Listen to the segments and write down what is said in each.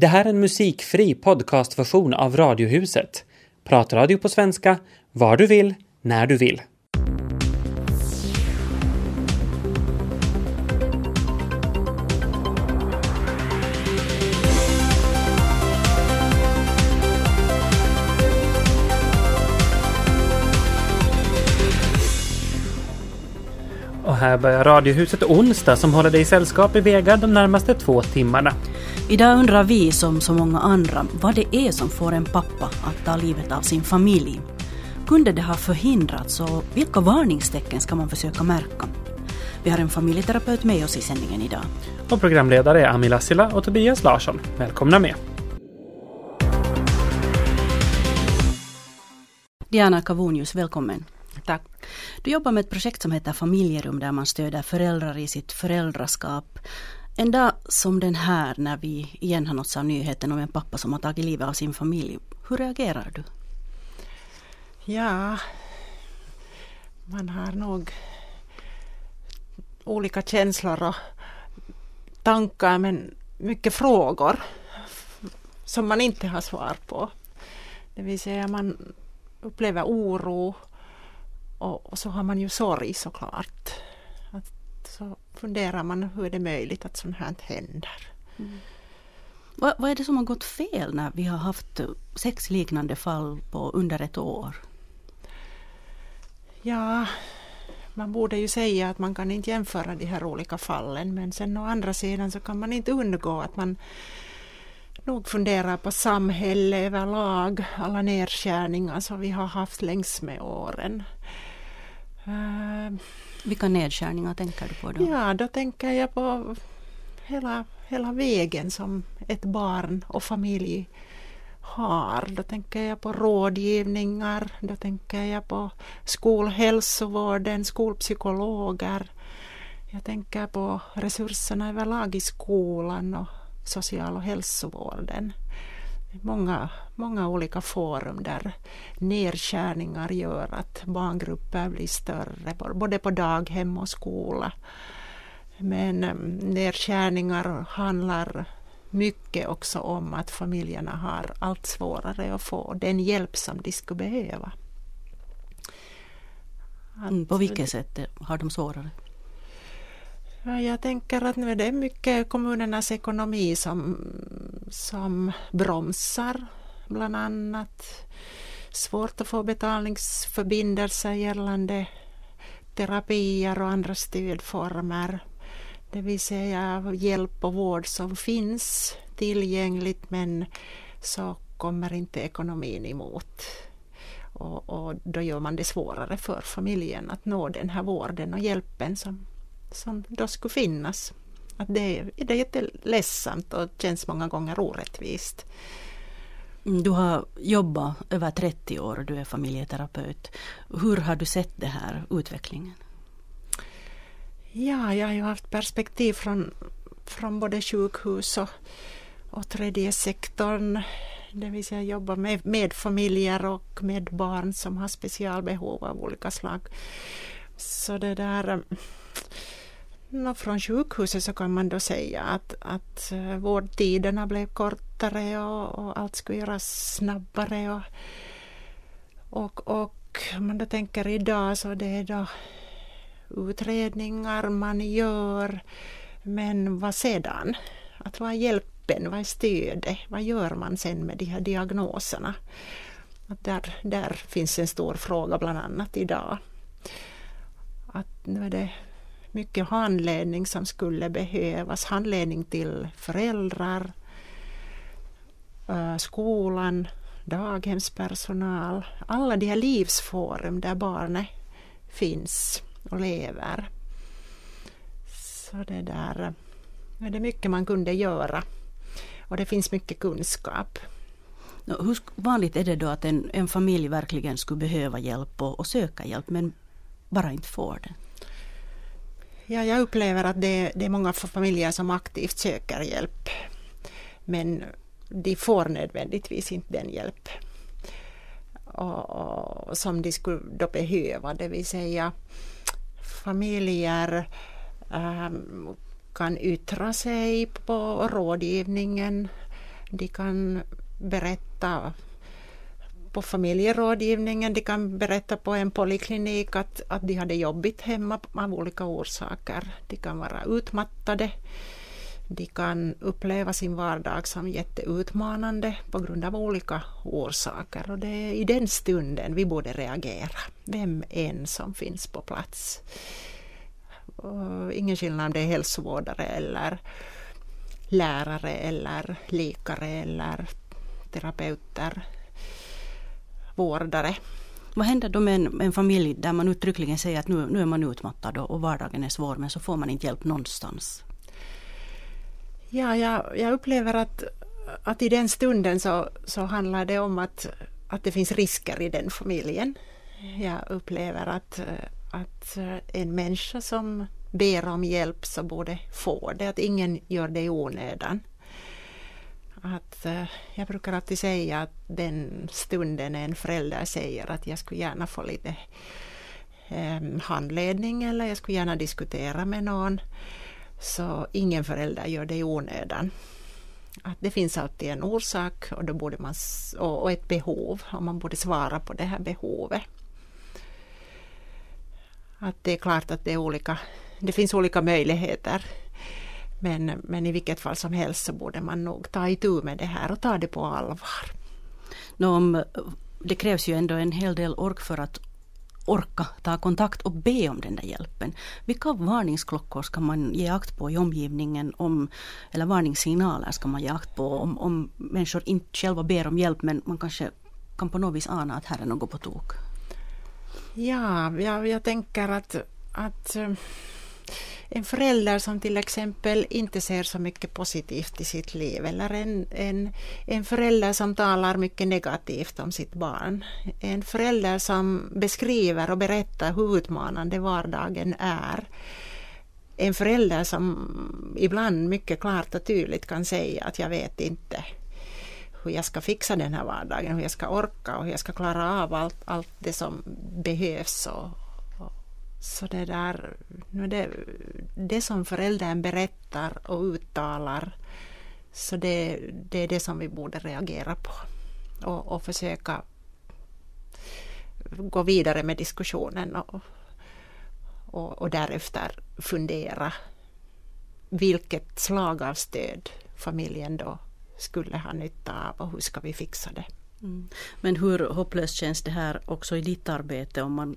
Det här är en musikfri podcastversion av Radiohuset. Pratradio på svenska, var du vill, när du vill. Och här börjar Radiohuset onsdag som håller dig sällskap i Vega de närmaste två timmarna. Idag undrar vi som så många andra vad det är som får en pappa att ta livet av sin familj. Kunde det ha förhindrats och vilka varningstecken ska man försöka märka? Vi har en familjeterapeut med oss i sändningen idag. Och programledare är Ami Lassila och Tobias Larsson. Välkomna med! Diana Kavonius, välkommen. Tack. Du jobbar med ett projekt som heter Familjerum där man stöder föräldrar i sitt föräldraskap. En dag som den här när vi igen har nåtts av nyheten om en pappa som har tagit livet av sin familj. Hur reagerar du? Ja, man har nog olika känslor och tankar men mycket frågor som man inte har svar på. Det vill säga man upplever oro och, och så har man ju sorg såklart. Så funderar man hur är det möjligt att sånt här händer. Mm. Vad, vad är det som har gått fel när vi har haft sex liknande fall på under ett år? Ja, man borde ju säga att man kan inte jämföra de här olika fallen men sen å andra sidan så kan man inte undgå att man nog funderar på samhälle överlag, alla nedskärningar som vi har haft längs med åren. Uh, vilka nedskärningar tänker du på då? Ja, då tänker jag på hela, hela vägen som ett barn och familj har. Då tänker jag på rådgivningar, då tänker jag på skolhälsovården, skolpsykologer. Jag tänker på resurserna överlag i skolan och social och hälsovården. Många, många olika forum där nedskärningar gör att barngrupper blir större, både på daghem och skola. Men nedskärningar handlar mycket också om att familjerna har allt svårare att få den hjälp som de skulle behöva. Att, på vilket sätt har de svårare? Jag tänker att nu är det mycket kommunernas ekonomi som, som bromsar bland annat. Svårt att få betalningsförbindelser gällande terapier och andra stödformer. Det vill säga hjälp och vård som finns tillgängligt men så kommer inte ekonomin emot. Och, och då gör man det svårare för familjen att nå den här vården och hjälpen som som då skulle finnas. Att det, är, det är jätteledsamt och känns många gånger orättvist. Mm, du har jobbat över 30 år och du är familjeterapeut. Hur har du sett den här utvecklingen? Ja, jag har ju haft perspektiv från, från både sjukhus och, och tredje sektorn. Det vill säga jobba med, med familjer och med barn som har specialbehov av olika slag. Så det där No, från sjukhuset så kan man då säga att, att eh, vårdtiderna blev kortare och, och allt skulle göras snabbare. Och, och, och om man då tänker idag så det är då utredningar man gör. Men vad sedan? Att vad är hjälpen? Vad är stödet? Vad gör man sen med de här diagnoserna? Att där, där finns en stor fråga bland annat idag. Att nu är det mycket handledning som skulle behövas. Handledning till föräldrar, eh, skolan, daghemspersonal, alla de här livsforum där barnet finns och lever. Så det där eh, är det mycket man kunde göra och det finns mycket kunskap. Hur vanligt är det då att en, en familj verkligen skulle behöva hjälp och, och söka hjälp men bara inte får det? Ja, jag upplever att det, det är många familjer som aktivt söker hjälp. Men de får nödvändigtvis inte den hjälp och, och, som de skulle då behöva. Det vill säga familjer ähm, kan yttra sig på rådgivningen De kan berätta på familjerådgivningen, de kan berätta på en poliklinik att, att de hade jobbigt hemma av olika orsaker. De kan vara utmattade. De kan uppleva sin vardag som jätteutmanande på grund av olika orsaker och det är i den stunden vi borde reagera, vem än som finns på plats. Och ingen skillnad om det är hälsovårdare eller lärare eller läkare eller terapeuter, vårdare. Vad händer då med en, en, familj där man uttryckligen säger att nu, nu är man utmattad och, och vardagen är svår men så får man inte hjälp någonstans? Ja, jag, jag upplever att, att i den stunden så, så handlar det om att, att det finns risker i den familjen. Jag upplever att, att en människa som ber om hjälp så borde få det, att ingen gör det i onödan. Att, eh, jag brukar alltid säga att den stunden en förälder säger att jag skulle gärna få lite eh, handledning eller jag skulle gärna diskutera med någon så ingen förälder gör det i onödan. Att det finns alltid en orsak och, då borde man, och ett behov och man borde svara på det här behovet. Att det är klart att det, är olika, det finns olika möjligheter. Men, men i vilket fall som helst så borde man nog ta itu med det här och ta det på allvar. Nå, det krävs ju ändå en hel del ork för att orka ta kontakt och be om den där hjälpen. Vilka varningsklockor ska man ge akt på i omgivningen om, eller varningssignaler ska man ge akt på om, om människor inte själva ber om hjälp men man kanske kan på något vis ana att här är något på tok? Ja, jag, jag tänker att, att en förälder som till exempel inte ser så mycket positivt i sitt liv eller en, en, en förälder som talar mycket negativt om sitt barn. En förälder som beskriver och berättar hur utmanande vardagen är. En förälder som ibland mycket klart och tydligt kan säga att jag vet inte hur jag ska fixa den här vardagen, hur jag ska orka och hur jag ska klara av allt, allt det som behövs och, så det där, det, det som föräldern berättar och uttalar, så det, det är det som vi borde reagera på och, och försöka gå vidare med diskussionen och, och, och därefter fundera vilket slag av stöd familjen då skulle ha nytta av och hur ska vi fixa det. Mm. Men hur hopplöst känns det här också i ditt arbete om man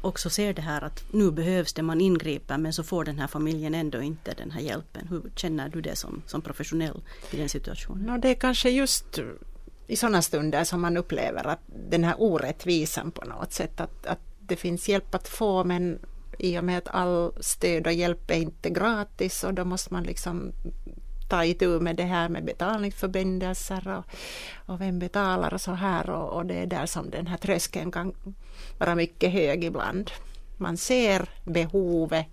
också ser det här att nu behövs det, man ingriper men så får den här familjen ändå inte den här hjälpen. Hur känner du det som, som professionell i den situationen? No, det är kanske just i sådana stunder som man upplever att den här orättvisan på något sätt att, att det finns hjälp att få men i och med att all stöd och hjälp är inte gratis och då måste man liksom ta itu med det här med betalningsförbindelser och, och vem betalar och så här och, och det är där som den här tröskeln kan vara mycket hög ibland. Man ser behovet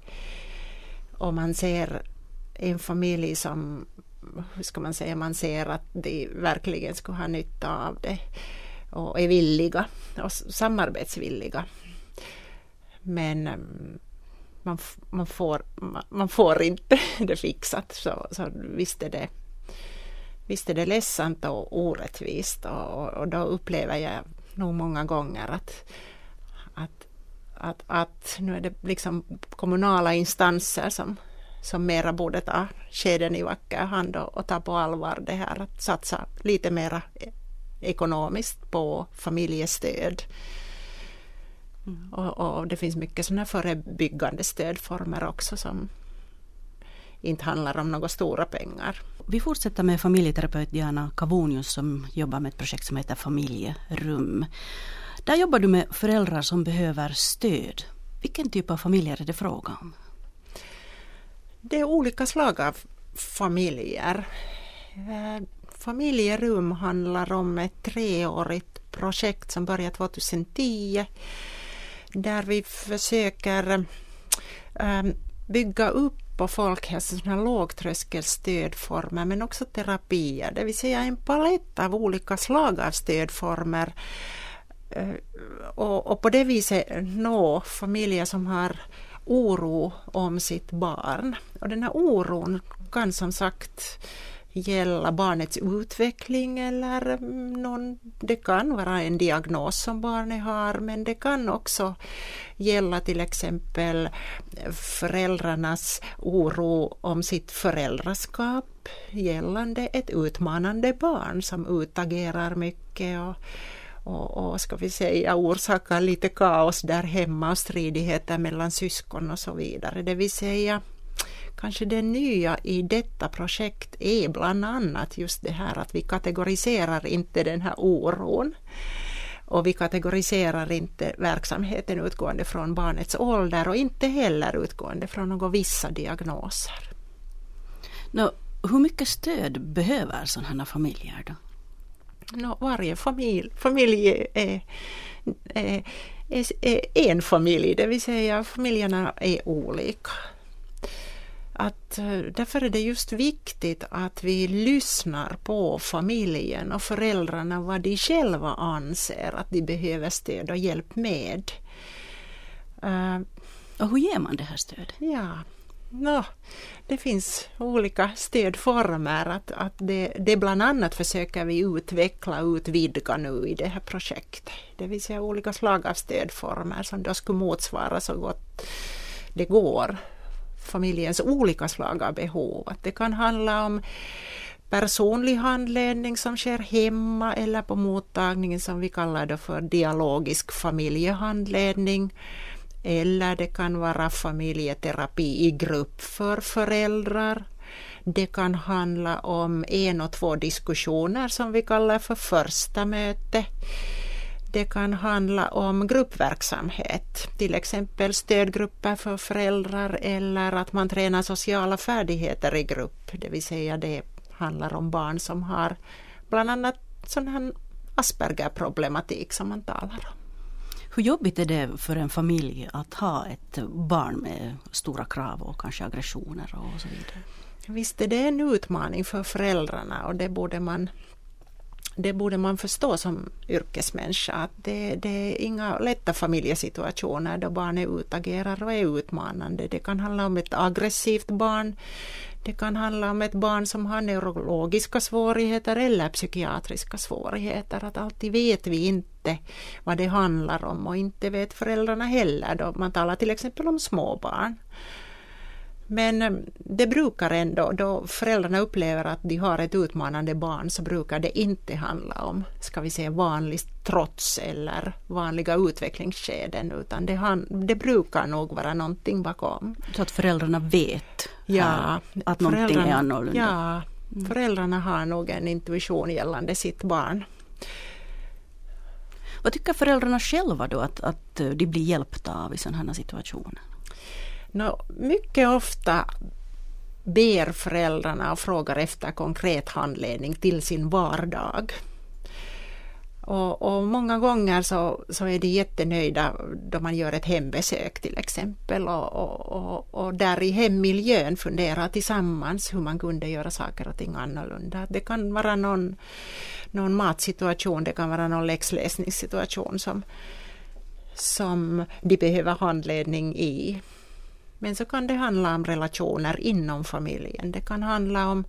och man ser en familj som, hur ska man säga, man ser att de verkligen skulle ha nytta av det och är villiga och samarbetsvilliga. Men mm, man, man, får, man får inte det fixat. Så, så visst, är det, visst är det ledsamt och orättvist och, och då upplever jag nog många gånger att, att, att, att nu är det liksom kommunala instanser som, som mera borde ta skeden i vacker hand och, och ta på allvar det här att satsa lite mera e-, ekonomiskt på familjestöd Mm. Och, och, det finns mycket sådana förebyggande stödformer också som inte handlar om några stora pengar. Vi fortsätter med familjeterapeut Diana Kavonius som jobbar med ett projekt som heter Familjerum. Där jobbar du med föräldrar som behöver stöd. Vilken typ av familjer är det fråga om? Det är olika slag av familjer. Eh, familjerum handlar om ett treårigt projekt som började 2010 där vi försöker ehm, bygga upp på folkhälsan sådana lågtröskelstödformer men också terapier, det vill säga en palett av olika slag av stödformer eh, och, och på det viset nå familjer som har oro om sitt barn. Och den här oron kan som sagt gälla barnets utveckling eller mm, någon, det kan vara en diagnos som barnet har men det kan också gälla till exempel föräldrarnas oro om sitt föräldraskap gällande ett utmanande barn som utagerar mycket och, och, och ska vi säga orsakar lite kaos där hemma och stridigheter mellan syskon och så vidare. Det vill säga kanske det nya i detta projekt är bland annat just det här att vi kategoriserar inte den här oron. Och vi kategoriserar inte verksamheten utgående från barnets ålder och inte heller utgående från några vissa diagnoser. No, hur mycket stöd behöver sådana familjer då? No, varje familj, familj är, är, är, är en familj, det vill säga familjerna är olika att eh, därför är det just viktigt att vi lyssnar på familjen och föräldrarna vad de själva anser att de behöver stöd och hjälp med. Uh, och hur ger man det här stödet? Ja, no, det finns olika stödformer. Att, att det, det bland annat försöker vi utveckla och utvidga nu i det här projektet. Det vill säga olika slag av stödformer som då skulle motsvara så gott det går familjens olika slag av behov. Att det kan handla om personlig handledning som sker hemma eller på mottagningen som vi kallar det för dialogisk familjehandledning. Eller det kan vara familjeterapi i grupp för föräldrar. Det kan handla om en och två diskussioner som vi kallar för första möte. Det kan handla om gruppverksamhet, till exempel stödgrupper för föräldrar eller att man tränar sociala färdigheter i grupp, det vill säga det handlar om barn som har bland annat sån här Asperger-problematik som man talar om. Hur jobbigt är det för en familj att ha ett barn med stora krav och kanske aggressioner och så vidare? Visst är det en utmaning för föräldrarna och det borde man det borde man förstå som yrkesmänniska att det, det, är inga lätta familjesituationer då barnet utagerar och är utmanande. Det kan handla om ett aggressivt barn. Det kan handla om ett barn som har neurologiska svårigheter eller psykiatriska svårigheter. Att alltid vet vi inte vad det handlar om och inte vet föräldrarna heller. Då man talar till exempel om småbarn. Men eh, det brukar ändå, då föräldrarna upplever att de har ett utmanande barn så brukar det inte handla om, ska vi säga vanligt trots eller vanliga utvecklingsskeden utan det, han, det brukar nog vara någonting bakom. Så att föräldrarna vet ja, att någonting är annorlunda? Ja, mm. föräldrarna har nog en intuition gällande sitt barn. Vad tycker föräldrarna själva då att, att de blir hjälpta av i sådana här situationer? No, mycket ofta ber föräldrarna och frågar efter konkret handledning till sin vardag. Och, och, många gånger så, så är de jättenöjda då man gör ett hembesök till exempel och, och, och, där i hemmiljön funderar tillsammans hur man kunde göra saker och ting annorlunda. Det kan vara någon, någon matsituation, det kan vara någon läxläsningssituation som, som de behöver handledning i. Men så kan det handla om relationer inom familjen. Det kan handla om,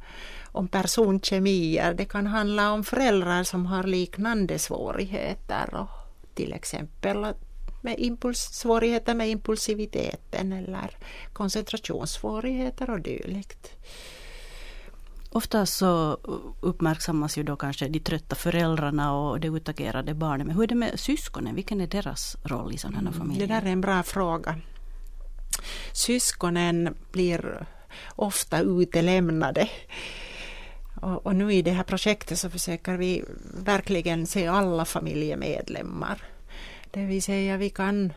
om personkemier. Det kan handla om föräldrar som har liknande svårigheter. Och till exempel med impuls, svårigheter med impulsiviteten eller koncentrationssvårigheter och dylikt. Ofta så uppmärksammas ju då kanske de trötta föräldrarna och det utagerade barnet. Men hur är det med syskonen? Vilken är deras roll i sådana här familjer? Det där är en bra fråga syskonen blir ofta utelämnade. Och, och, nu i det här projektet så försöker vi verkligen se alla familjemedlemmar. Det vill säga vi kan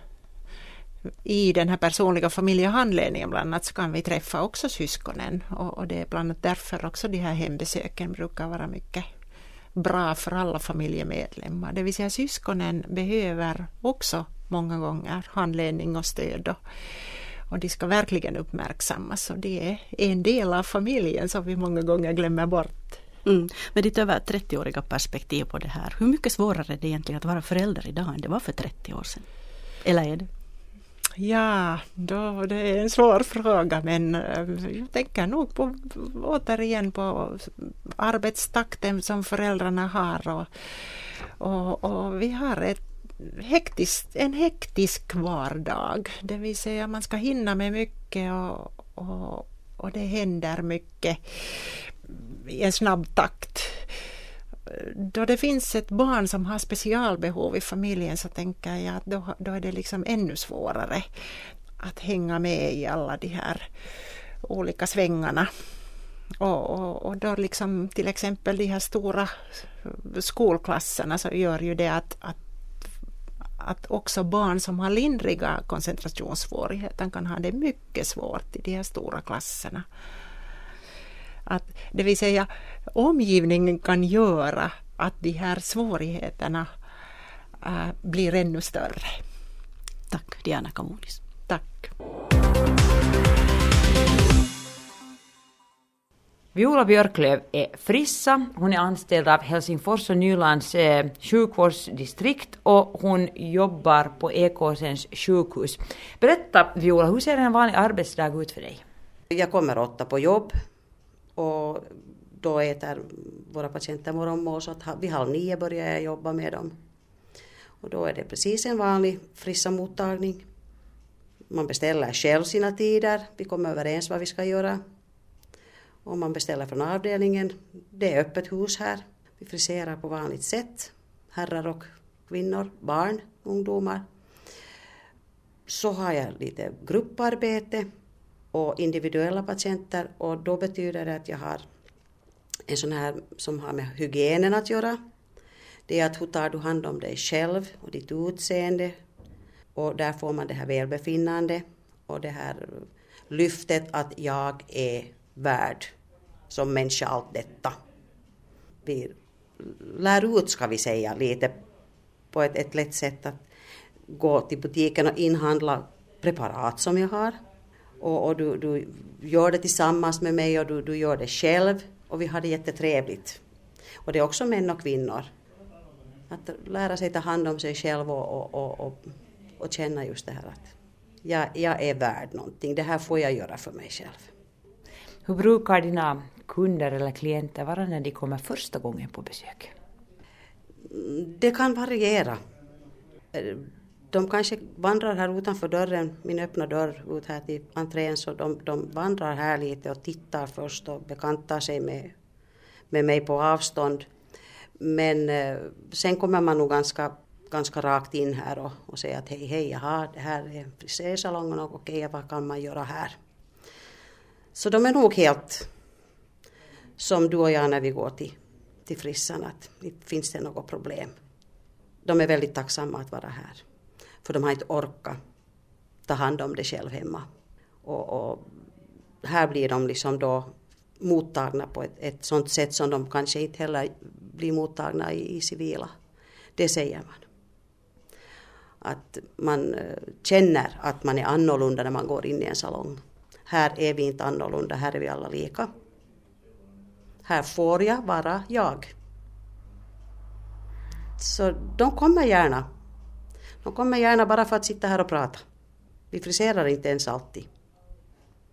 i den här personliga familjehandledningen bland annat så kan vi träffa också syskonen och, och det är bland annat därför också de här hembesöken brukar vara mycket bra för alla familjemedlemmar. Det vill säga syskonen behöver också många gånger handledning och stöd. Och, och de ska verkligen uppmärksammas och det är en del av familjen som vi många gånger glömmer bort. Mm. Med ditt över 30-åriga perspektiv på det här, hur mycket svårare är det egentligen att vara förälder idag än det var för 30 år sedan? Eller är det? Ja, då, det är en svår fråga men eh, jag tänker nog på, återigen på arbetstakten som föräldrarna har och, och, och vi har ett hektisk, en hektisk vardag. Det vill säga man ska hinna med mycket och, och, och det händer mycket i en snabb takt. Då det finns ett barn som har specialbehov i familjen så tänker jag att då, då är det liksom ännu svårare att hänga med i alla de här olika svängarna. Och, och, och, då liksom till exempel de här stora skolklasserna så gör ju det att, att att också barn som har lindriga koncentrationssvårigheter kan ha det mycket svårt i de här stora klasserna. Att, det vill säga omgivningen kan göra att de här svårigheterna äh, blir ännu större. Tack Diana Kamunis. Tack. Viola Björklöv är frissa. Hon är anställd av Helsingfors och Nylands eh, sjukvårdsdistrikt och hon jobbar på Ekåsens sjukhus. Berätta Viola, hur ser en vanlig arbetsdag ut för dig? Jag kommer åtta på jobb och då äter våra patienter morgonmål så att vid halv nio börjar jag jobba med dem. Och då är det precis en vanlig frissa mottagning. Man beställer själv sina tider, vi kommer överens vad vi ska göra om man beställer från avdelningen. Det är öppet hus här. Vi friserar på vanligt sätt. Herrar och kvinnor, barn, ungdomar. Så har jag lite grupparbete och individuella patienter och då betyder det att jag har en sån här som har med hygienen att göra. Det är att hur tar du hand om dig själv och ditt utseende och där får man det här välbefinnande och det här lyftet att jag är värd som människa allt detta. Vi lär ut, ska vi säga, lite på ett, ett lätt sätt att gå till butiken och inhandla preparat som jag har. Och, och du, du gör det tillsammans med mig och du, du gör det själv och vi har det jättetrevligt. Och det är också män och kvinnor. Att lära sig ta hand om sig själv och, och, och, och känna just det här att jag, jag är värd någonting, det här får jag göra för mig själv. Hur brukar dina kunder eller klienter vara när de kommer första gången på besök? Det kan variera. De kanske vandrar här utanför dörren, min öppna dörr ut här till entrén, så de, de vandrar här lite och tittar först och bekantar sig med, med mig på avstånd. Men eh, sen kommer man nog ganska, ganska rakt in här och, och säger att hej, hej, jaha, det här är frisersalongen och okej, vad kan man göra här? Så de är nog helt som du och jag när vi går till, till frissan, att finns det något problem. De är väldigt tacksamma att vara här. För de har inte orkat ta hand om det själv hemma. Och, och här blir de liksom då mottagna på ett, ett sånt sätt som de kanske inte heller blir mottagna i, i civila. Det säger man. Att man eh, känner att man är annorlunda när man går in i en salong. Här är vi inte annorlunda, här är vi alla lika. Här får jag vara jag. Så de kommer gärna. De kommer gärna bara för att sitta här och prata. Vi friserar inte ens alltid.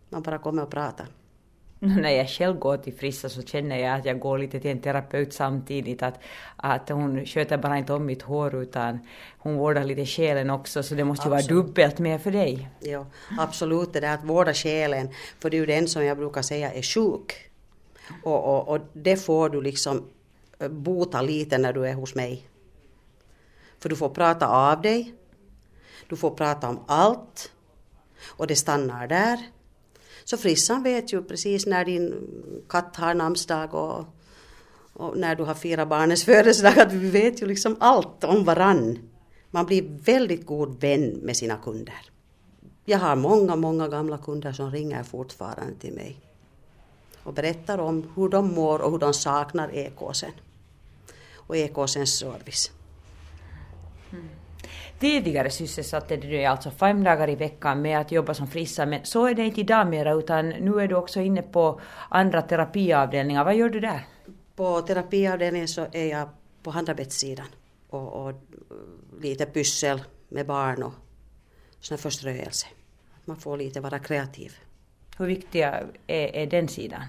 Man bara kommer och pratar. När jag själv går till Frissa så känner jag att jag går lite till en terapeut samtidigt. Att, att hon sköter bara inte om mitt hår utan hon vårdar lite själen också så det måste ju vara dubbelt mer för dig. Ja, absolut det där att vårda själen. För det är ju den som jag brukar säga är sjuk. Och, och, och det får du liksom eh, bota lite när du är hos mig. För du får prata av dig. Du får prata om allt. Och det stannar där. Så frissan vet ju precis när din katt har namnsdag och, och när du har firat barnens födelsedag. Att vi vet ju liksom allt om varann. Man blir väldigt god vän med sina kunder. Jag har många, många gamla kunder som ringer fortfarande till mig och berättar om hur de mår och hur de saknar ekåsen och ekåsens service. Tidigare sysselsatte du dig alltså fem dagar i veckan med att jobba som frissa, men så är det inte idag mera, utan nu är du också inne på andra terapiavdelningar. Vad gör du där? På terapiavdelningen så är jag på handarbetssidan och, och lite pyssel med barn och sån förströelse. Man får lite vara kreativ. Hur viktig är, är den sidan?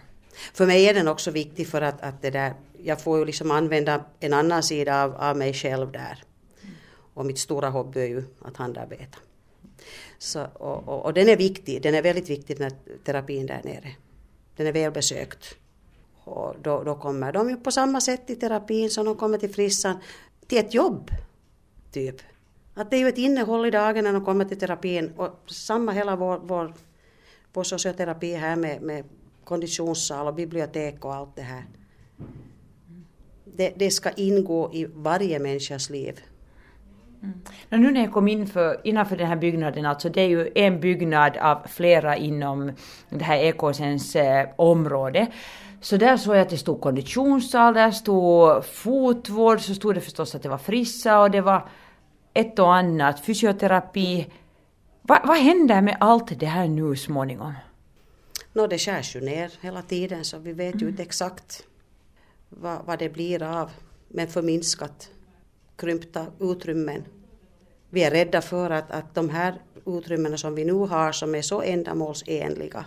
För mig är den också viktig för att, att det där, jag får ju liksom använda en annan sida av, av mig själv där. Och mitt stora hobby är ju att handarbeta. Så, och, och, och, den är viktig, den är väldigt viktig den här terapin där nere. Den är välbesökt. Och då, då kommer de ju på samma sätt i terapin som de kommer till frissan, till ett jobb. Typ. Att det är ju ett innehåll i dagen när de kommer till terapin och samma hela vår, vår, vår socioterapi här med, med konditionssal och bibliotek och allt det här. Det, det ska ingå i varje människas liv. Mm. Nu när jag kom in för, innanför den här byggnaden, alltså det är ju en byggnad av flera inom det här ekosens eh, område. Så där såg jag att det stod konditionssal, där stod fotvård, så stod det förstås att det var frissa och det var ett och annat, fysioterapi. Va, vad händer med allt det här nu småningom? No, det skärs ju ner hela tiden så vi vet ju mm. inte exakt vad, vad det blir av med förminskat krympta utrymmen. Vi är rädda för att, att de här utrymmena som vi nu har som är så ändamålsenliga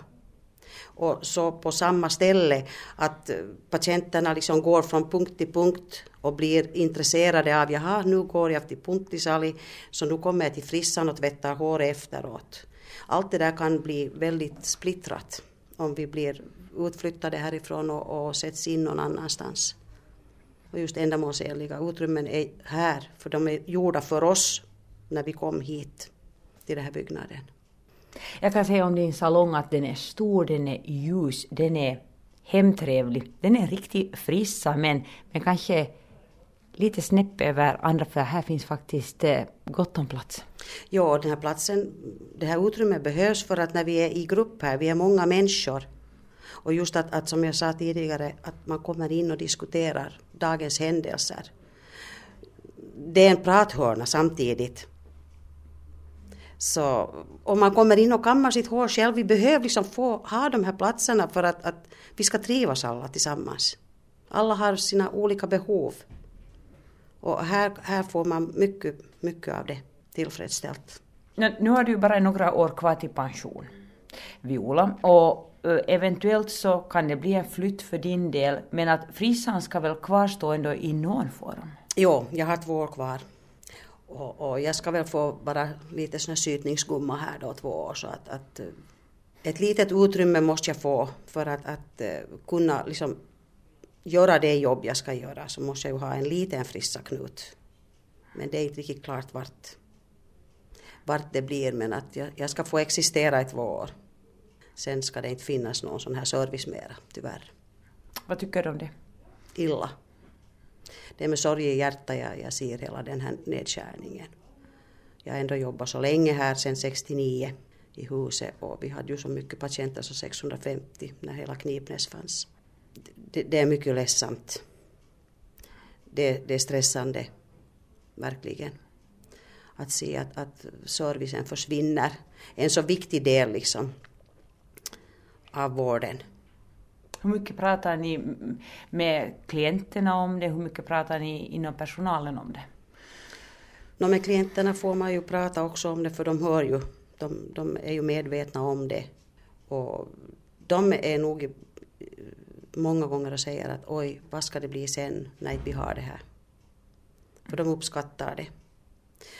och så på samma ställe att eh, patienterna liksom går från punkt till punkt och blir intresserade av jaha nu går jag till Puntisali så nu kommer jag till frissan och tvättar hår efteråt. Allt det där kan bli väldigt splittrat om vi blir utflyttade härifrån och, och sätts in någon annanstans. Och just ändamålsenliga utrymmen är här, för de är gjorda för oss när vi kom hit till den här byggnaden. Jag kan säga om din salong att den är stor, den är ljus, den är hemtrevlig. Den är riktigt frissa men, men kanske lite snäpp över andra för här finns faktiskt eh, gott om plats. Ja, den här platsen, det här utrymmet behövs för att när vi är i grupp här, vi är många människor. Och just att, att som jag sa tidigare, att man kommer in och diskuterar dagens händelser. Det är en prathörna samtidigt. Så om man kommer in och kammar sitt hår själv, vi behöver liksom få ha de här platserna för att, att vi ska trivas alla tillsammans. Alla har sina olika behov. Och här, här får man mycket, mycket av det tillfredsställt. Nu har du ju bara några år kvar till pension, Viola, och Eh, eventuellt så kan det bli en flytt för din del, men att frissan ska väl kvarstå ändå i någon form? Jo, jag har två år kvar. Och, och, jag ska väl få vara lite sån sytningsgumma här då två år så att, att eh, ett litet utrymme måste jag få för att, att eh, kunna liksom göra det jobb jag ska göra så måste jag ju ha en liten frissa-knut. Men det är inte riktigt klart vart, vart det blir men att jag, jag ska få existera i två år. Sen ska det inte finnas någon sån här service mera, tyvärr. Vad tycker du om det? Illa. Det är med sorg i hjärtat jag, jag ser hela den här nedskärningen. Jag har ändå jobbat så länge här, sedan 69 i huset och vi hade ju så mycket patienter så 650 när hela Knipnäs fanns det, det är mycket ledsamt. Det, det, är stressande, verkligen. Att se att, att servicen försvinner. En så viktig del liksom av vården. Hur mycket pratar ni med klienterna om det? Hur mycket pratar ni inom personalen om det? No, med klienterna får man ju prata också om det för de hör ju. De, de är ju medvetna om det. Och de är nog många gånger och säger att oj, vad ska det bli sen när vi har det här? För de uppskattar det.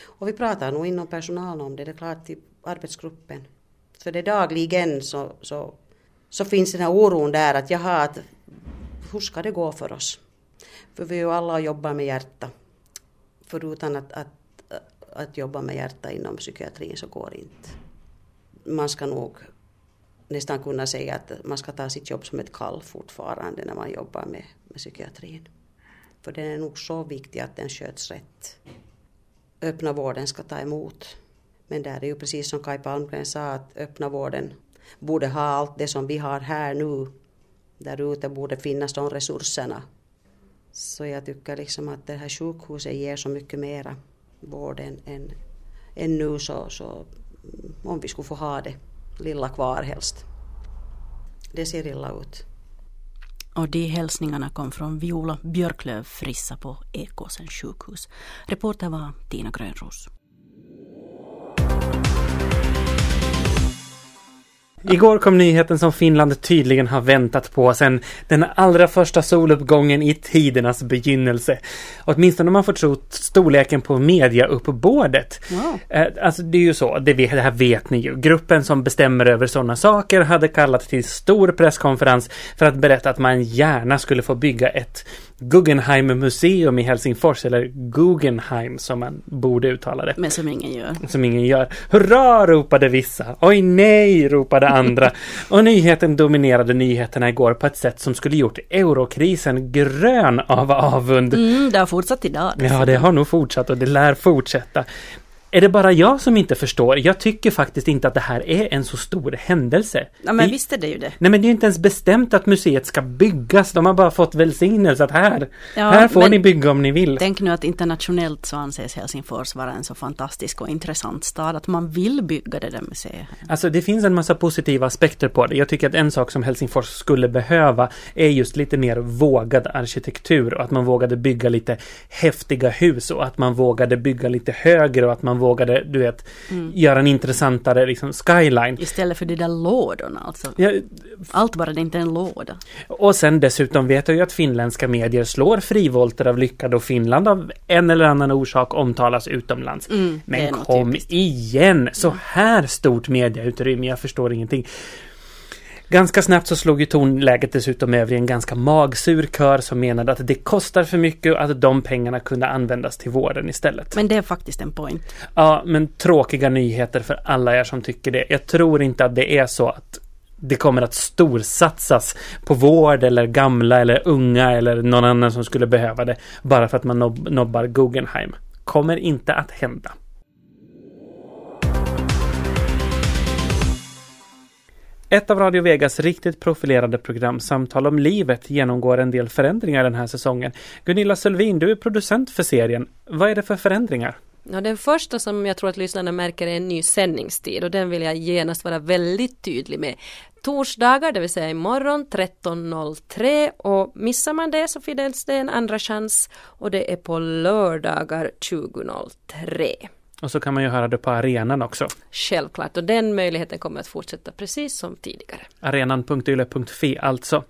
Och vi pratar nog inom personalen om det, det är klart i arbetsgruppen. För det dagligen så, så, så finns den här oron där att jaha, att, hur ska det gå för oss? För vi är ju alla och jobbar med hjärta. Förutom att, att, att jobba med hjärta inom psykiatrin så går det inte. Man ska nog nästan kunna säga att man ska ta sitt jobb som ett kall fortfarande när man jobbar med, med psykiatrin. För den är nog så viktig att den sköts rätt. Öppna vården ska ta emot. Men där är ju precis som Kaj Palmgren sa att öppna vården borde ha allt det som vi har här nu. Där ute borde finnas de resurserna. Så jag tycker liksom att det här sjukhuset ger så mycket mera vård än, än, än nu så, så mm, om vi skulle få ha det lilla kvar helst. Det ser illa ut. Och de hälsningarna kom från Viola Björklöv Frissa på Ekåsens sjukhus. Reporter var Tina Grönros. Igår kom nyheten som Finland tydligen har väntat på sedan den allra första soluppgången i tidernas begynnelse. Åtminstone om man får tro storleken på mediauppbådet. Wow. Eh, Alltså det är ju så, det, det här vet ni ju. Gruppen som bestämmer över sådana saker hade kallat till stor presskonferens för att berätta att man gärna skulle få bygga ett Guggenheim-museum i Helsingfors, eller Guggenheim som man borde uttala det Men som ingen gör. som ingen gör. Hurra ropade vissa. Oj nej ropade andra. Och nyheten dominerade nyheterna igår på ett sätt som skulle gjort eurokrisen grön av avund. Mm, det har fortsatt idag. Ja, det har nog fortsatt och det lär fortsätta. Är det bara jag som inte förstår? Jag tycker faktiskt inte att det här är en så stor händelse. Ja, men Det- visst är det ju det. Nej men det är inte ens bestämt att museet ska byggas. De har bara fått välsignelse att här, Ja, här får ni bygga om ni vill. Tänk nu att internationellt så anses Helsingfors vara en så fantastisk och intressant stad att man vill bygga det där museet. Alltså det finns en massa positiva aspekter på det. Jag tycker att en sak som Helsingfors skulle behöva är just lite mer vågad arkitektur och att man vågade bygga lite häftiga hus och att man vågade bygga lite högre och att man vågade, du vet, göra en intressantare liksom skyline. Istället för de där lådorna alltså. Ja, Allt bara det är inte en låda. och sen dessutom vet jag ju att finländska medier slår frivolter av lyckad och Finland av en eller annan orsak omtalas utomlands. Mm, är Men kom igen! Så här stort mediautrymme, jag förstår ingenting. Ganska snabbt så slog ju tonläget dessutom över i en ganska magsur kör som menade att det kostar för mycket och att de pengarna kunde användas till vården istället. Men det är faktiskt en point. Ja, men tråkiga nyheter för alla er som tycker det. Jag tror inte att det är så att det kommer att storsatsas på vård eller gamla eller unga eller någon annan som skulle behöva det bara för att man nob- nobbar Guggenheim. Kommer inte att hända. Ett av Radio Vegas riktigt profilerade program, Samtal om livet, genomgår en del förändringar den här säsongen. Gunilla Sölvin, du är producent för serien. Vad är det för förändringar? Ja, den första som jag tror att lyssnarna märker är en ny sändningstid och den vill jag genast vara väldigt tydlig med. Torsdagar, det vill säga imorgon 13.03 och missar man det så finns det en andra chans och det är på lördagar 20.03. Och så kan man ju höra det på arenan också. Självklart och den möjligheten kommer att fortsätta precis som tidigare. Arenan.yle.fi alltså.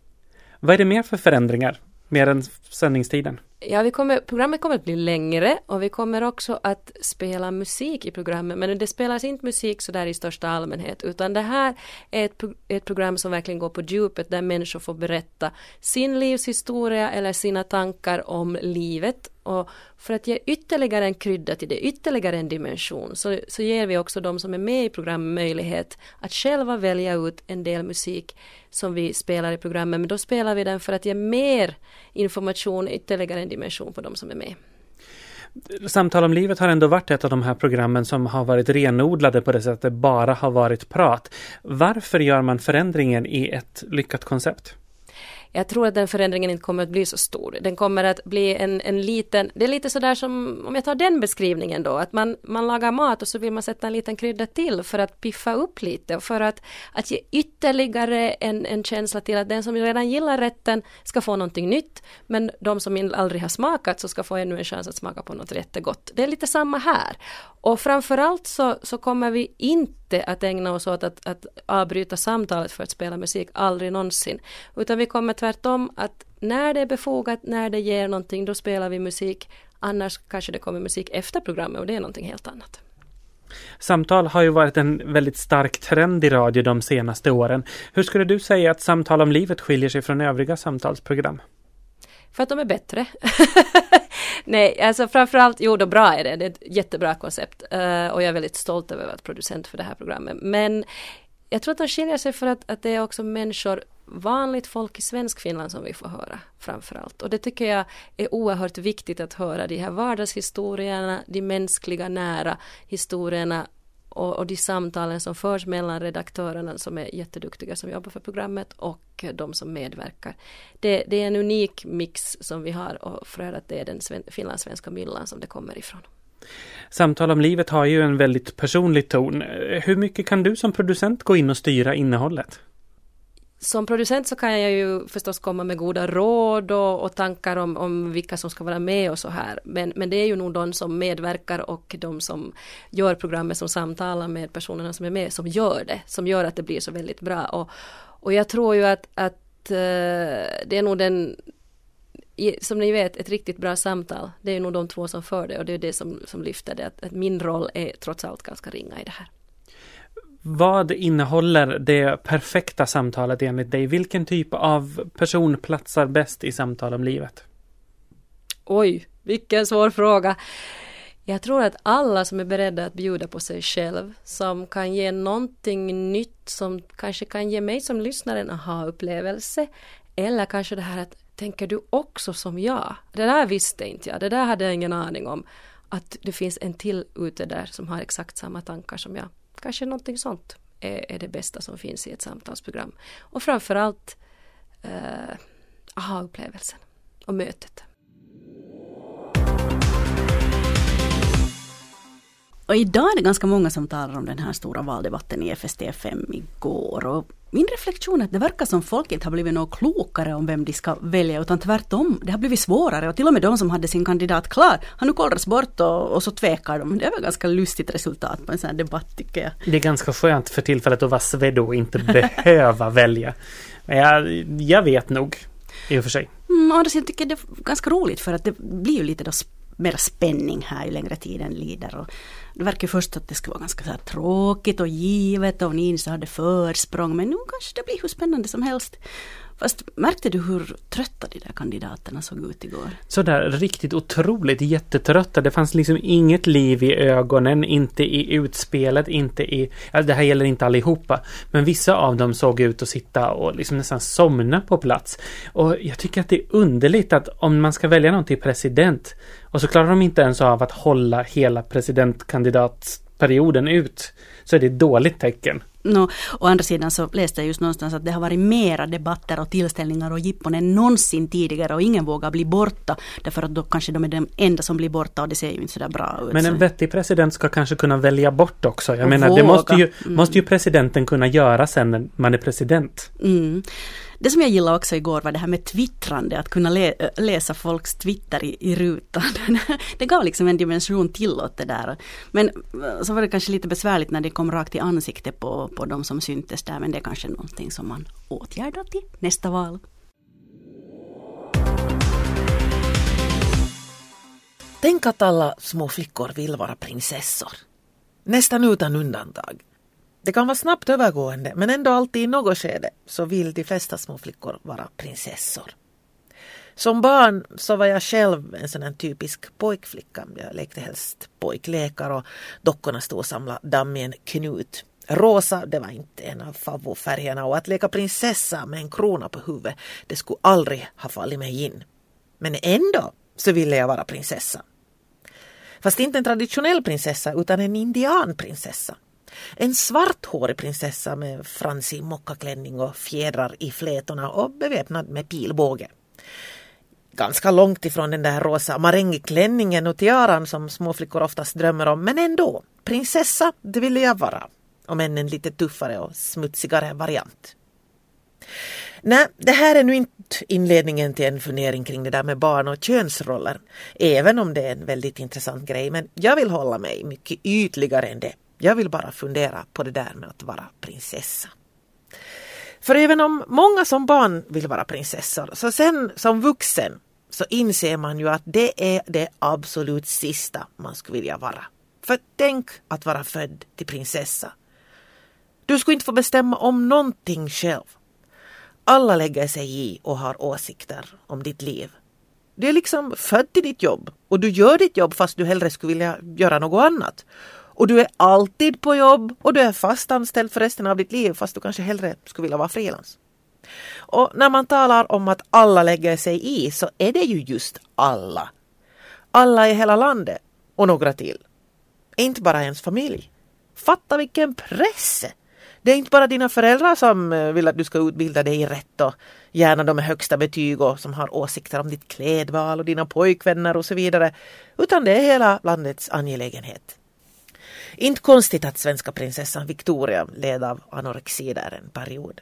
Vad är det mer för förändringar? Mer än sändningstiden? Ja, vi kommer, programmet kommer att bli längre och vi kommer också att spela musik i programmet. Men det spelas inte musik så där i största allmänhet utan det här är ett, ett program som verkligen går på djupet där människor får berätta sin livshistoria eller sina tankar om livet. Och för att ge ytterligare en krydda till det, ytterligare en dimension, så, så ger vi också de som är med i programmet möjlighet att själva välja ut en del musik som vi spelar i programmet. Men då spelar vi den för att ge mer information, ytterligare en dimension på de som är med. Samtal om livet har ändå varit ett av de här programmen som har varit renodlade på det sättet bara har varit prat. Varför gör man förändringen i ett lyckat koncept? Jag tror att den förändringen inte kommer att bli så stor. Den kommer att bli en, en liten, det är lite sådär som, om jag tar den beskrivningen då, att man, man lagar mat och så vill man sätta en liten krydda till för att piffa upp lite och för att, att ge ytterligare en, en känsla till att den som redan gillar rätten ska få någonting nytt, men de som aldrig har smakat så ska få ännu en chans att smaka på något jättegott. Det är lite samma här. Och framförallt så, så kommer vi inte att ägna oss åt att, att avbryta samtalet för att spela musik, aldrig någonsin. Utan vi kommer tvärtom att när det är befogat, när det ger någonting, då spelar vi musik. Annars kanske det kommer musik efter programmet och det är någonting helt annat. Samtal har ju varit en väldigt stark trend i radio de senaste åren. Hur skulle du säga att Samtal om livet skiljer sig från övriga samtalsprogram? För att de är bättre. Nej, alltså framförallt, jo då bra är det, det är ett jättebra koncept eh, och jag är väldigt stolt över att vara producent för det här programmet. Men jag tror att de skiljer sig för att, att det är också människor, vanligt folk i svensk Finland som vi får höra framförallt. Och det tycker jag är oerhört viktigt att höra, de här vardagshistorierna, de mänskliga nära historierna och, och de samtalen som förs mellan redaktörerna som är jätteduktiga som jobbar för programmet och de som medverkar. Det, det är en unik mix som vi har och för att det är den sven, finlandssvenska myllan som det kommer ifrån. Samtal om livet har ju en väldigt personlig ton. Hur mycket kan du som producent gå in och styra innehållet? Som producent så kan jag ju förstås komma med goda råd och, och tankar om, om vilka som ska vara med och så här. Men, men det är ju nog de som medverkar och de som gör programmet, som samtalar med personerna som är med, som gör det. Som gör att det blir så väldigt bra. Och, och jag tror ju att, att eh, det är nog den som ni vet, ett riktigt bra samtal, det är nog de två som för det och det är det som, som lyfter det, att, att min roll är trots allt ganska ringa i det här. Vad innehåller det perfekta samtalet enligt dig? Vilken typ av person platsar bäst i samtal om livet? Oj, vilken svår fråga. Jag tror att alla som är beredda att bjuda på sig själv, som kan ge någonting nytt, som kanske kan ge mig som lyssnare en aha-upplevelse, eller kanske det här att tänker du också som jag? Det där visste inte jag, det där hade jag ingen aning om. Att det finns en till ute där som har exakt samma tankar som jag. Kanske någonting sånt är, är det bästa som finns i ett samtalsprogram. Och framförallt eh, aha-upplevelsen och mötet. Och idag är det ganska många som talar om den här stora valdebatten i FST5 igår. Och min reflektion är att det verkar som folk inte har blivit något klokare om vem de ska välja utan tvärtom. Det har blivit svårare och till och med de som hade sin kandidat klar har nu kollrats bort och, och så tvekar de. Det är väl ganska lustigt resultat på en sån här debatt tycker jag. Det är ganska skönt för tillfället att vara svedd och inte behöva välja. Men jag, jag vet nog i och för sig. Mm, andra sidan tycker jag det är ganska roligt för att det blir ju lite då mer spänning här ju längre tiden lider. Och det verkar först att det skulle vara ganska så tråkigt och givet och Nils hade försprång men nu kanske det blir hur spännande som helst. Fast märkte du hur trötta de där kandidaterna såg ut igår? Sådär riktigt otroligt jättetrötta. Det fanns liksom inget liv i ögonen, inte i utspelet, inte i... Alltså det här gäller inte allihopa. Men vissa av dem såg ut att sitta och liksom nästan somna på plats. Och jag tycker att det är underligt att om man ska välja någon till president och så klarar de inte ens av att hålla hela presidentkandidatperioden ut så är det ett dåligt tecken. No, å andra sidan så läste jag just någonstans att det har varit mera debatter och tillställningar och jippon än någonsin tidigare och ingen vågar bli borta. Därför att då kanske de är de enda som blir borta och det ser ju inte sådär bra ut. Men en vettig president ska kanske kunna välja bort också. Jag och menar, våga. det måste ju, mm. måste ju presidenten kunna göra sen när man är president. Mm. Det som jag gillade också igår var det här med twittrande, att kunna lä läsa folks twitter i, i rutan. det gav liksom en dimension till åt det där. Men så var det kanske lite besvärligt när det kom rakt i ansiktet på, på de som syntes där, men det är kanske någonting som man åtgärdar till nästa val. Tänk att alla små flickor vill vara prinsessor. Nästan utan undantag. Det kan vara snabbt övergående men ändå alltid i något skede så vill de flesta små flickor vara prinsessor. Som barn så var jag själv en sån här typisk pojkflicka. Jag lekte helst pojklekar och dockorna stod och samlade damm i en knut. Rosa, det var inte en av favoritfärgerna och att leka prinsessa med en krona på huvudet, det skulle aldrig ha fallit mig in. Men ändå så ville jag vara prinsessa. Fast inte en traditionell prinsessa utan en indianprinsessa. En svarthårig prinsessa med fransig mockaklänning och fjädrar i flätorna och beväpnad med pilbåge. Ganska långt ifrån den där rosa marängklänningen och tiaran som småflickor oftast drömmer om, men ändå. Prinsessa, det ville jag vara. Om än en lite tuffare och smutsigare variant. Nej, det här är nu inte inledningen till en fundering kring det där med barn och könsroller. Även om det är en väldigt intressant grej, men jag vill hålla mig mycket ytligare än det. Jag vill bara fundera på det där med att vara prinsessa. För även om många som barn vill vara prinsessor, så sen som vuxen så inser man ju att det är det absolut sista man skulle vilja vara. För tänk att vara född till prinsessa. Du skulle inte få bestämma om någonting själv. Alla lägger sig i och har åsikter om ditt liv. Du är liksom född till ditt jobb och du gör ditt jobb fast du hellre skulle vilja göra något annat. Och du är alltid på jobb och du är fast anställd för resten av ditt liv fast du kanske hellre skulle vilja vara frilans. Och när man talar om att alla lägger sig i så är det ju just alla. Alla i hela landet och några till. Inte bara ens familj. Fatta vilken press! Det är inte bara dina föräldrar som eh, vill att du ska utbilda dig rätt och gärna de med högsta betyg och som har åsikter om ditt klädval och dina pojkvänner och så vidare. Utan det är hela landets angelägenhet. Inte konstigt att svenska prinsessan Victoria led av anorexi där en period.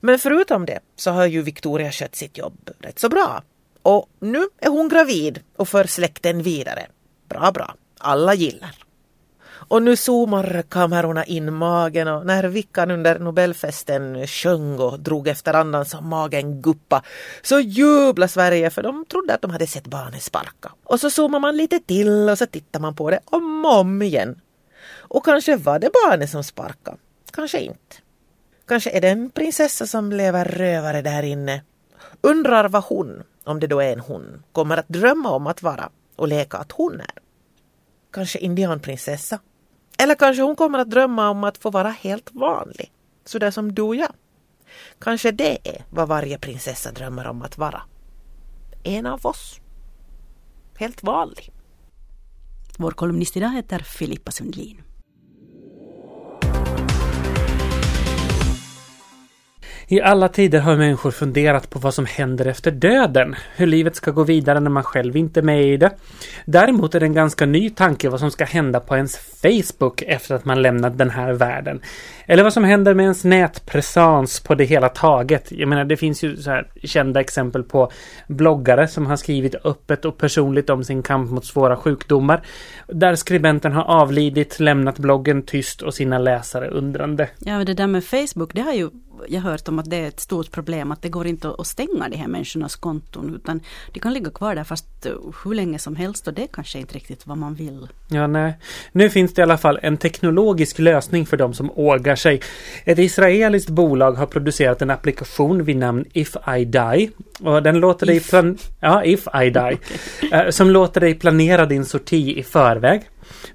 Men förutom det så har ju Victoria skött sitt jobb rätt så bra. Och nu är hon gravid och för släkten vidare. Bra, bra. Alla gillar. Och nu zoomar kamerorna in magen och när Vickan under Nobelfesten sjöng och drog efter andan så magen guppa så jublar Sverige för de trodde att de hade sett barnet sparka. Och så zoomar man lite till och så tittar man på det om och om igen. Och kanske var det barnet som sparkade. Kanske inte. Kanske är det en prinsessa som lever rövare där inne. Undrar vad hon, om det då är en hon, kommer att drömma om att vara och leka att hon är. Kanske indianprinsessa. Eller kanske hon kommer att drömma om att få vara helt vanlig. Sådär som du och jag. Kanske det är vad varje prinsessa drömmer om att vara. En av oss. Helt vanlig. Vår kolumnist idag heter Filippa Sundlin. I alla tider har människor funderat på vad som händer efter döden. Hur livet ska gå vidare när man själv inte är med i det. Däremot är det en ganska ny tanke vad som ska hända på ens Facebook efter att man lämnat den här världen. Eller vad som händer med ens nätpresens på det hela taget. Jag menar, det finns ju så här kända exempel på bloggare som har skrivit öppet och personligt om sin kamp mot svåra sjukdomar. Där skribenten har avlidit, lämnat bloggen tyst och sina läsare undrande. Ja, det där med Facebook, det har ju jag hört om att det är ett stort problem att det går inte att stänga de här människornas konton utan de kan ligga kvar där fast hur länge som helst och det är kanske inte riktigt vad man vill. Ja, nej. Nu finns det i alla fall en teknologisk lösning för de som ågar sig. Ett israeliskt bolag har producerat en applikation vid namn If I Die. Och den låter if. dig plan- ja, If I Die. okay. Som låter dig planera din sorti i förväg.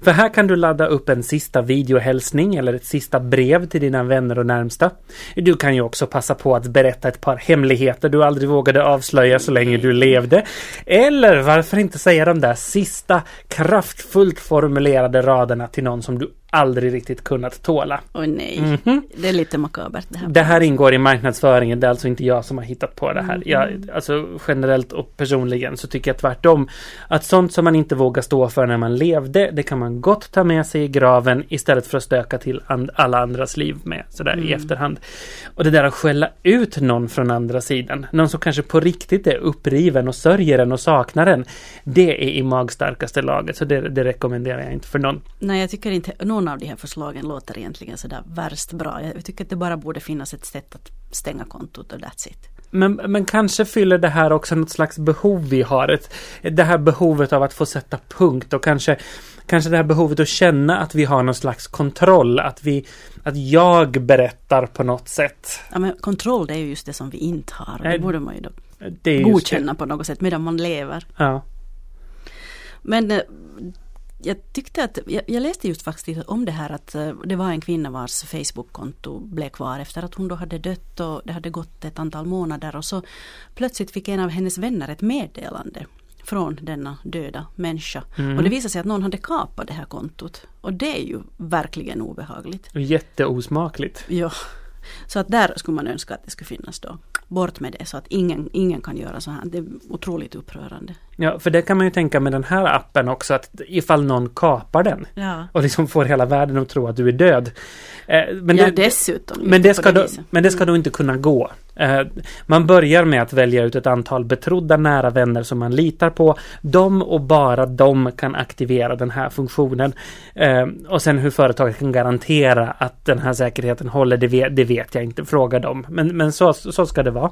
För här kan du ladda upp en sista videohälsning eller ett sista brev till dina vänner och närmsta. Du kan ju också passa på att berätta ett par hemligheter du aldrig vågade avslöja så länge du levde. Eller varför inte säga de där sista kraftfullt formulerade raderna till någon som du aldrig riktigt kunnat tåla. Åh nej, mm -hmm. det är lite makabert det här. Det här ingår i marknadsföringen, det är alltså inte jag som har hittat på det här. Mm jag, alltså generellt och personligen så tycker jag tvärtom att sånt som man inte vågar stå för när man levde, det kan man gott ta med sig i graven istället för att stöka till and alla andras liv med sådär mm. i efterhand. Och det där att skälla ut någon från andra sidan, någon som kanske på riktigt är uppriven och sörjer en och saknar en, det är i magstarkaste laget, så det, det rekommenderar jag inte för någon. Nej, jag tycker inte någon någon av de här förslagen låter egentligen sådär värst bra. Jag tycker att det bara borde finnas ett sätt att stänga kontot och that's it. Men, men kanske fyller det här också något slags behov vi har. Ett, det här behovet av att få sätta punkt och kanske Kanske det här behovet att känna att vi har någon slags kontroll. Att vi Att jag berättar på något sätt. Ja men kontroll det är ju just det som vi inte har. Och det borde man ju då godkänna på något sätt medan man lever. Ja. Men eh, jag tyckte att, jag, jag, läste just faktiskt om det här att uh, det var en kvinna vars Facebook-konto blev kvar efter att hon då hade dött och det hade gått ett antal månader och så plötsligt fick en av hennes vänner ett meddelande från denna döda människa. Mm. Och det visade sig att någon hade kapat det här kontot. Och det är ju verkligen obehagligt. Jätteosmakligt. Ja. Så att där skulle man önska att det skulle finnas då. Bort med det så att ingen, ingen kan göra så här. Det är otroligt upprörande. Ja, för det kan man ju tänka med den här appen också att ifall någon kapar den ja. och liksom får hela världen att tro att du är död. Eh, men ja, det, dessutom. Men det, ska då, men det ska då inte kunna gå. Eh, man börjar med att välja ut ett antal betrodda nära vänner som man litar på. De och bara de kan aktivera den här funktionen. Eh, och sen hur företaget kan garantera att den här säkerheten håller, det vet, det vet jag inte. Fråga dem. Men, men så, så ska det vara.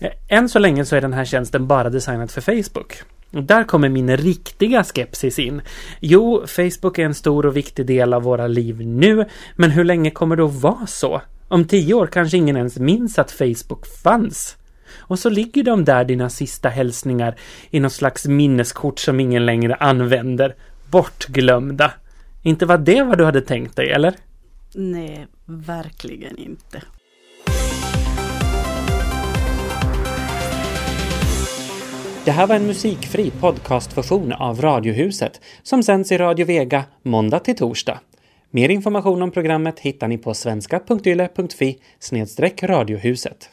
Eh, än så länge så är den här tjänsten bara designad för Facebook. Och där kommer min riktiga skepsis in. Jo, Facebook är en stor och viktig del av våra liv nu, men hur länge kommer det att vara så? Om tio år kanske ingen ens minns att Facebook fanns. Och så ligger de där, dina sista hälsningar, i något slags minneskort som ingen längre använder. Bortglömda. Inte var det vad du hade tänkt dig, eller? Nej, verkligen inte. Det här var en musikfri podcastversion av Radiohuset som sänds i Radio Vega måndag till torsdag. Mer information om programmet hittar ni på svenska.yle.fi radiohuset.